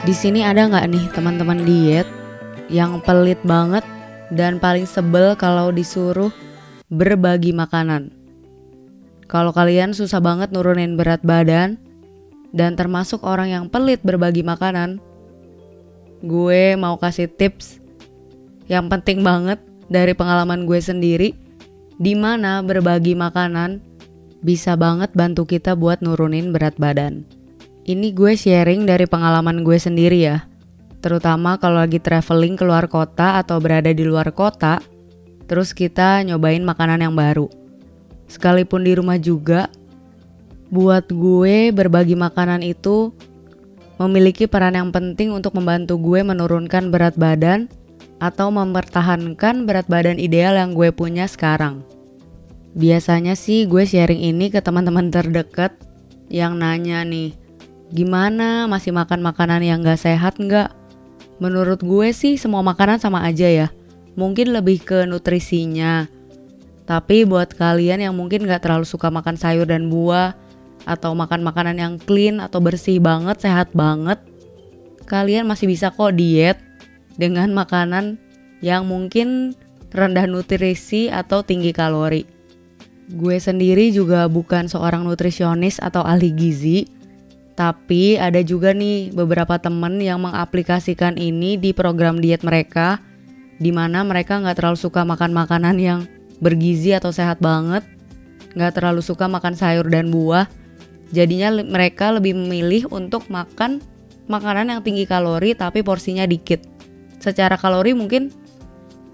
Di sini ada nggak nih teman-teman diet yang pelit banget dan paling sebel kalau disuruh berbagi makanan? Kalau kalian susah banget nurunin berat badan dan termasuk orang yang pelit berbagi makanan, gue mau kasih tips yang penting banget dari pengalaman gue sendiri di mana berbagi makanan bisa banget bantu kita buat nurunin berat badan. Ini gue sharing dari pengalaman gue sendiri ya. Terutama kalau lagi traveling keluar kota atau berada di luar kota, terus kita nyobain makanan yang baru. Sekalipun di rumah juga, buat gue berbagi makanan itu memiliki peran yang penting untuk membantu gue menurunkan berat badan atau mempertahankan berat badan ideal yang gue punya sekarang. Biasanya sih gue sharing ini ke teman-teman terdekat yang nanya nih, Gimana masih makan makanan yang gak sehat nggak? Menurut gue sih semua makanan sama aja ya. Mungkin lebih ke nutrisinya. Tapi buat kalian yang mungkin gak terlalu suka makan sayur dan buah atau makan makanan yang clean atau bersih banget, sehat banget, kalian masih bisa kok diet dengan makanan yang mungkin rendah nutrisi atau tinggi kalori. Gue sendiri juga bukan seorang nutrisionis atau ahli gizi, tapi ada juga nih beberapa temen yang mengaplikasikan ini di program diet mereka di mana mereka nggak terlalu suka makan makanan yang bergizi atau sehat banget, nggak terlalu suka makan sayur dan buah. Jadinya mereka lebih memilih untuk makan makanan yang tinggi kalori tapi porsinya dikit. Secara kalori mungkin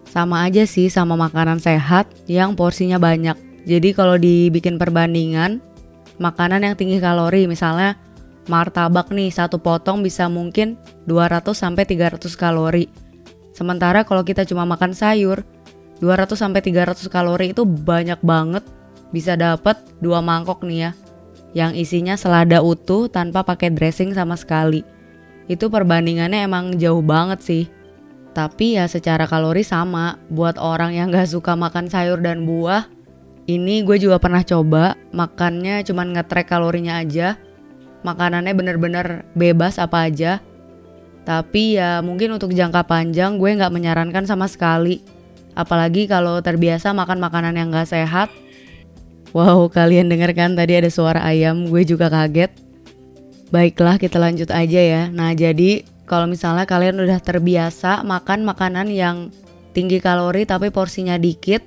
sama aja sih sama makanan sehat yang porsinya banyak. Jadi kalau dibikin perbandingan, makanan yang tinggi kalori misalnya martabak nih satu potong bisa mungkin 200 sampai 300 kalori. Sementara kalau kita cuma makan sayur, 200 sampai 300 kalori itu banyak banget. Bisa dapat dua mangkok nih ya. Yang isinya selada utuh tanpa pakai dressing sama sekali. Itu perbandingannya emang jauh banget sih. Tapi ya secara kalori sama, buat orang yang gak suka makan sayur dan buah, ini gue juga pernah coba, makannya cuman ngetrek kalorinya aja, makanannya bener-bener bebas apa aja. Tapi ya mungkin untuk jangka panjang gue nggak menyarankan sama sekali. Apalagi kalau terbiasa makan makanan yang nggak sehat. Wow, kalian dengarkan tadi ada suara ayam, gue juga kaget. Baiklah, kita lanjut aja ya. Nah, jadi kalau misalnya kalian udah terbiasa makan makanan yang tinggi kalori tapi porsinya dikit,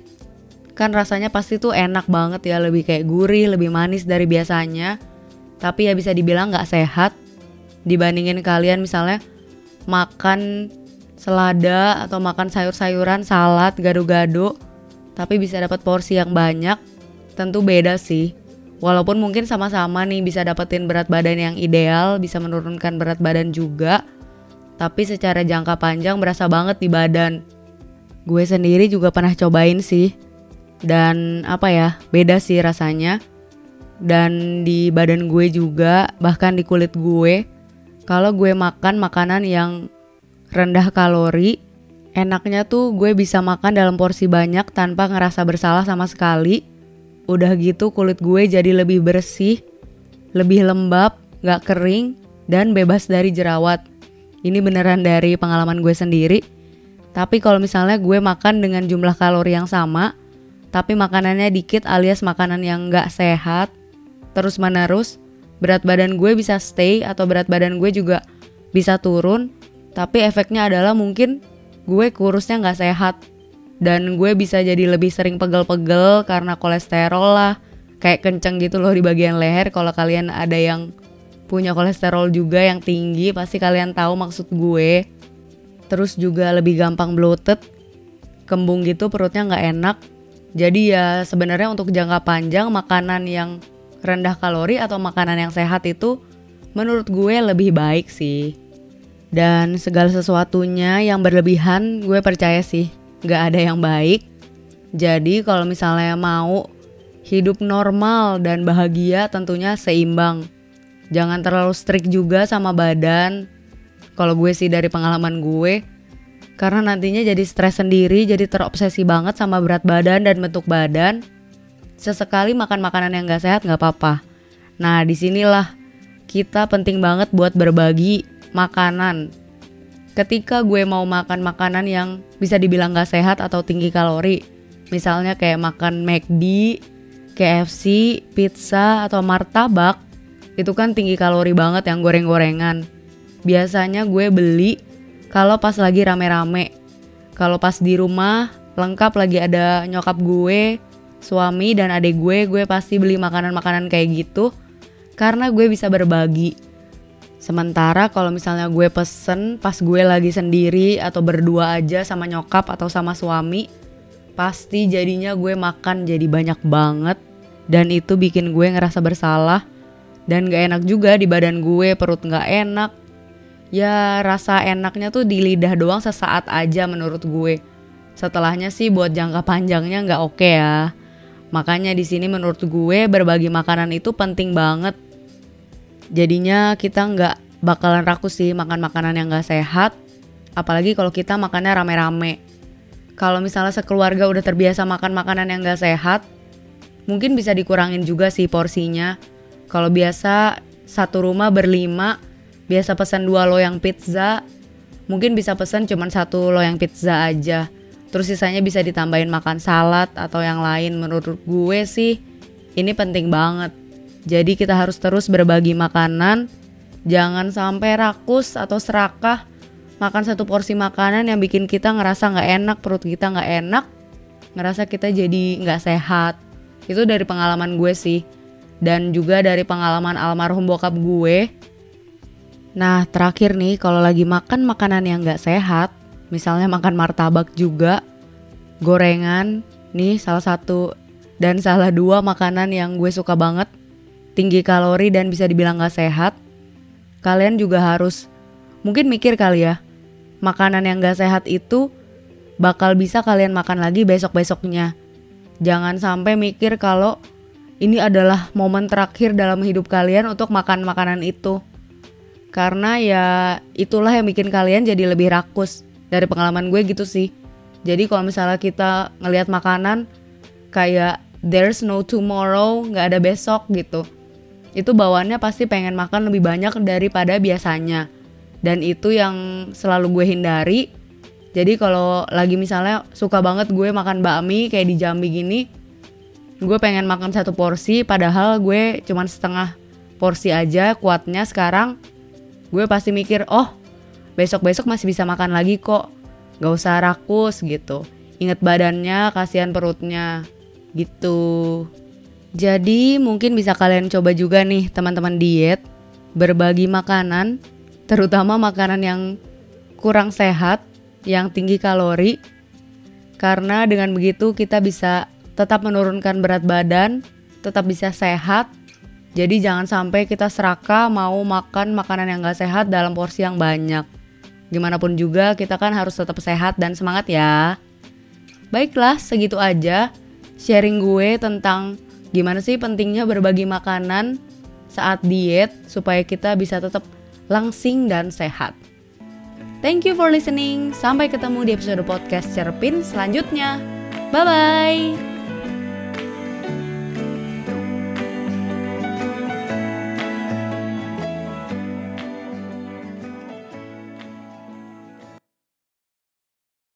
kan rasanya pasti tuh enak banget ya, lebih kayak gurih, lebih manis dari biasanya tapi ya bisa dibilang nggak sehat dibandingin kalian misalnya makan selada atau makan sayur-sayuran, salad, gado-gado, tapi bisa dapat porsi yang banyak, tentu beda sih. Walaupun mungkin sama-sama nih bisa dapetin berat badan yang ideal, bisa menurunkan berat badan juga, tapi secara jangka panjang berasa banget di badan. Gue sendiri juga pernah cobain sih, dan apa ya, beda sih rasanya dan di badan gue juga bahkan di kulit gue. Kalau gue makan makanan yang rendah kalori enaknya tuh gue bisa makan dalam porsi banyak tanpa ngerasa bersalah sama sekali. Udah gitu kulit gue jadi lebih bersih lebih lembab gak kering dan bebas dari jerawat. Ini beneran dari pengalaman gue sendiri. Tapi kalau misalnya gue makan dengan jumlah kalori yang sama tapi makanannya dikit alias makanan yang gak sehat terus menerus berat badan gue bisa stay atau berat badan gue juga bisa turun tapi efeknya adalah mungkin gue kurusnya nggak sehat dan gue bisa jadi lebih sering pegel-pegel karena kolesterol lah kayak kenceng gitu loh di bagian leher. Kalau kalian ada yang punya kolesterol juga yang tinggi pasti kalian tahu maksud gue. Terus juga lebih gampang bloated kembung gitu perutnya nggak enak. Jadi ya sebenarnya untuk jangka panjang makanan yang rendah kalori atau makanan yang sehat itu menurut gue lebih baik sih. Dan segala sesuatunya yang berlebihan gue percaya sih gak ada yang baik. Jadi kalau misalnya mau hidup normal dan bahagia tentunya seimbang. Jangan terlalu strict juga sama badan. Kalau gue sih dari pengalaman gue, karena nantinya jadi stres sendiri, jadi terobsesi banget sama berat badan dan bentuk badan sesekali makan makanan yang gak sehat gak apa-apa. Nah di sinilah kita penting banget buat berbagi makanan. Ketika gue mau makan makanan yang bisa dibilang gak sehat atau tinggi kalori, misalnya kayak makan McD, KFC, pizza, atau martabak, itu kan tinggi kalori banget yang goreng-gorengan. Biasanya gue beli kalau pas lagi rame-rame. Kalau pas di rumah, lengkap lagi ada nyokap gue, suami, dan adik gue, gue pasti beli makanan-makanan kayak gitu karena gue bisa berbagi Sementara kalau misalnya gue pesen pas gue lagi sendiri atau berdua aja sama nyokap atau sama suami, pasti jadinya gue makan jadi banyak banget dan itu bikin gue ngerasa bersalah dan gak enak juga di badan gue, perut gak enak. Ya rasa enaknya tuh di lidah doang sesaat aja menurut gue. Setelahnya sih buat jangka panjangnya gak oke okay ya. Makanya di sini menurut gue berbagi makanan itu penting banget. Jadinya kita nggak bakalan rakus sih makan makanan yang nggak sehat. Apalagi kalau kita makannya rame-rame. Kalau misalnya sekeluarga udah terbiasa makan makanan yang nggak sehat mungkin bisa dikurangin juga sih porsinya. Kalau biasa satu rumah berlima biasa pesan dua loyang pizza. Mungkin bisa pesan cuma satu loyang pizza aja terus sisanya bisa ditambahin makan salad atau yang lain menurut gue sih ini penting banget jadi kita harus terus berbagi makanan, jangan sampai rakus atau serakah makan satu porsi makanan yang bikin kita ngerasa nggak enak, perut kita nggak enak, ngerasa kita jadi nggak sehat. Itu dari pengalaman gue sih, dan juga dari pengalaman almarhum bokap gue. Nah terakhir nih, kalau lagi makan makanan yang nggak sehat, misalnya makan martabak juga, gorengan, nih salah satu dan salah dua makanan yang gue suka banget tinggi kalori dan bisa dibilang gak sehat, kalian juga harus mungkin mikir kali ya, makanan yang gak sehat itu bakal bisa kalian makan lagi besok-besoknya. Jangan sampai mikir kalau ini adalah momen terakhir dalam hidup kalian untuk makan makanan itu. Karena ya itulah yang bikin kalian jadi lebih rakus. Dari pengalaman gue gitu sih. Jadi kalau misalnya kita ngelihat makanan kayak there's no tomorrow, nggak ada besok gitu itu bawaannya pasti pengen makan lebih banyak daripada biasanya. Dan itu yang selalu gue hindari. Jadi kalau lagi misalnya suka banget gue makan bakmi kayak di Jambi gini, gue pengen makan satu porsi padahal gue cuman setengah porsi aja kuatnya sekarang gue pasti mikir oh besok-besok masih bisa makan lagi kok gak usah rakus gitu inget badannya kasihan perutnya gitu jadi mungkin bisa kalian coba juga nih teman-teman diet berbagi makanan, terutama makanan yang kurang sehat, yang tinggi kalori. Karena dengan begitu kita bisa tetap menurunkan berat badan, tetap bisa sehat. Jadi jangan sampai kita serakah mau makan makanan yang gak sehat dalam porsi yang banyak. Gimana pun juga kita kan harus tetap sehat dan semangat ya. Baiklah, segitu aja sharing gue tentang Gimana sih pentingnya berbagi makanan saat diet supaya kita bisa tetap langsing dan sehat. Thank you for listening. Sampai ketemu di episode podcast Cerpin selanjutnya. Bye bye.